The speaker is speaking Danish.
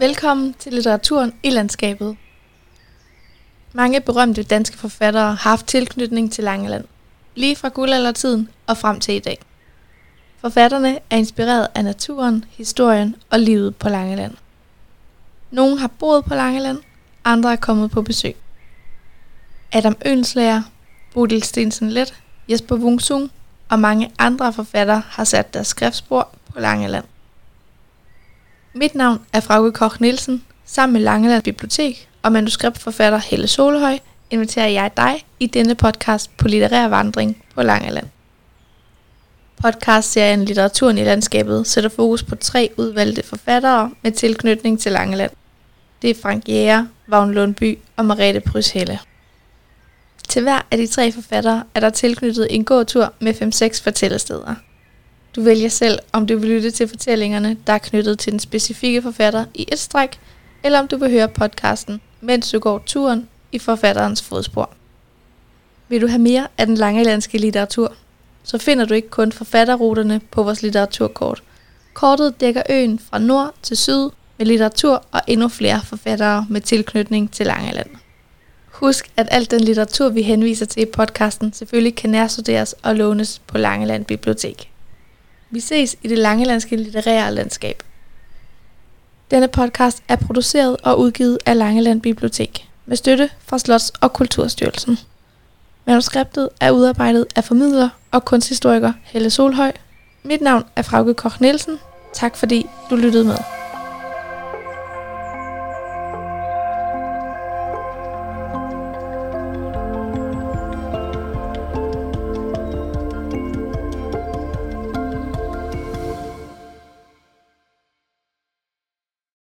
Velkommen til litteraturen i landskabet. Mange berømte danske forfattere har haft tilknytning til Langeland, lige fra guldaldertiden og frem til i dag. Forfatterne er inspireret af naturen, historien og livet på Langeland. Nogle har boet på Langeland, andre er kommet på besøg. Adam Ønslager, Bodil Stensen Let, Jesper Wungsung og mange andre forfattere har sat deres skriftspor på Langeland. Mit navn er Frauke Koch Nielsen. Sammen med Langeland Bibliotek og manuskriptforfatter Helle Solhøj inviterer jeg dig i denne podcast på litterær vandring på Langeland. Podcastserien Litteraturen i landskabet sætter fokus på tre udvalgte forfattere med tilknytning til Langeland. Det er Frank Jæger, Vagn Lundby og Marete Pryshelle. Til hver af de tre forfattere er der tilknyttet en gåtur med 5-6 fortællesteder – du vælger selv, om du vil lytte til fortællingerne, der er knyttet til den specifikke forfatter i et stræk, eller om du vil høre podcasten, mens du går turen i forfatterens fodspor. Vil du have mere af den lange landske litteratur, så finder du ikke kun forfatterruterne på vores litteraturkort. Kortet dækker øen fra nord til syd med litteratur og endnu flere forfattere med tilknytning til Langeland. Husk, at al den litteratur, vi henviser til i podcasten, selvfølgelig kan nærstuderes og lånes på Langeland Bibliotek. Vi ses i det langelandske litterære landskab. Denne podcast er produceret og udgivet af Langeland Bibliotek med støtte fra Slots- og Kulturstyrelsen. Manuskriptet er udarbejdet af formidler og kunsthistoriker Helle Solhøj. Mit navn er Frauke Koch Nielsen. Tak fordi du lyttede med.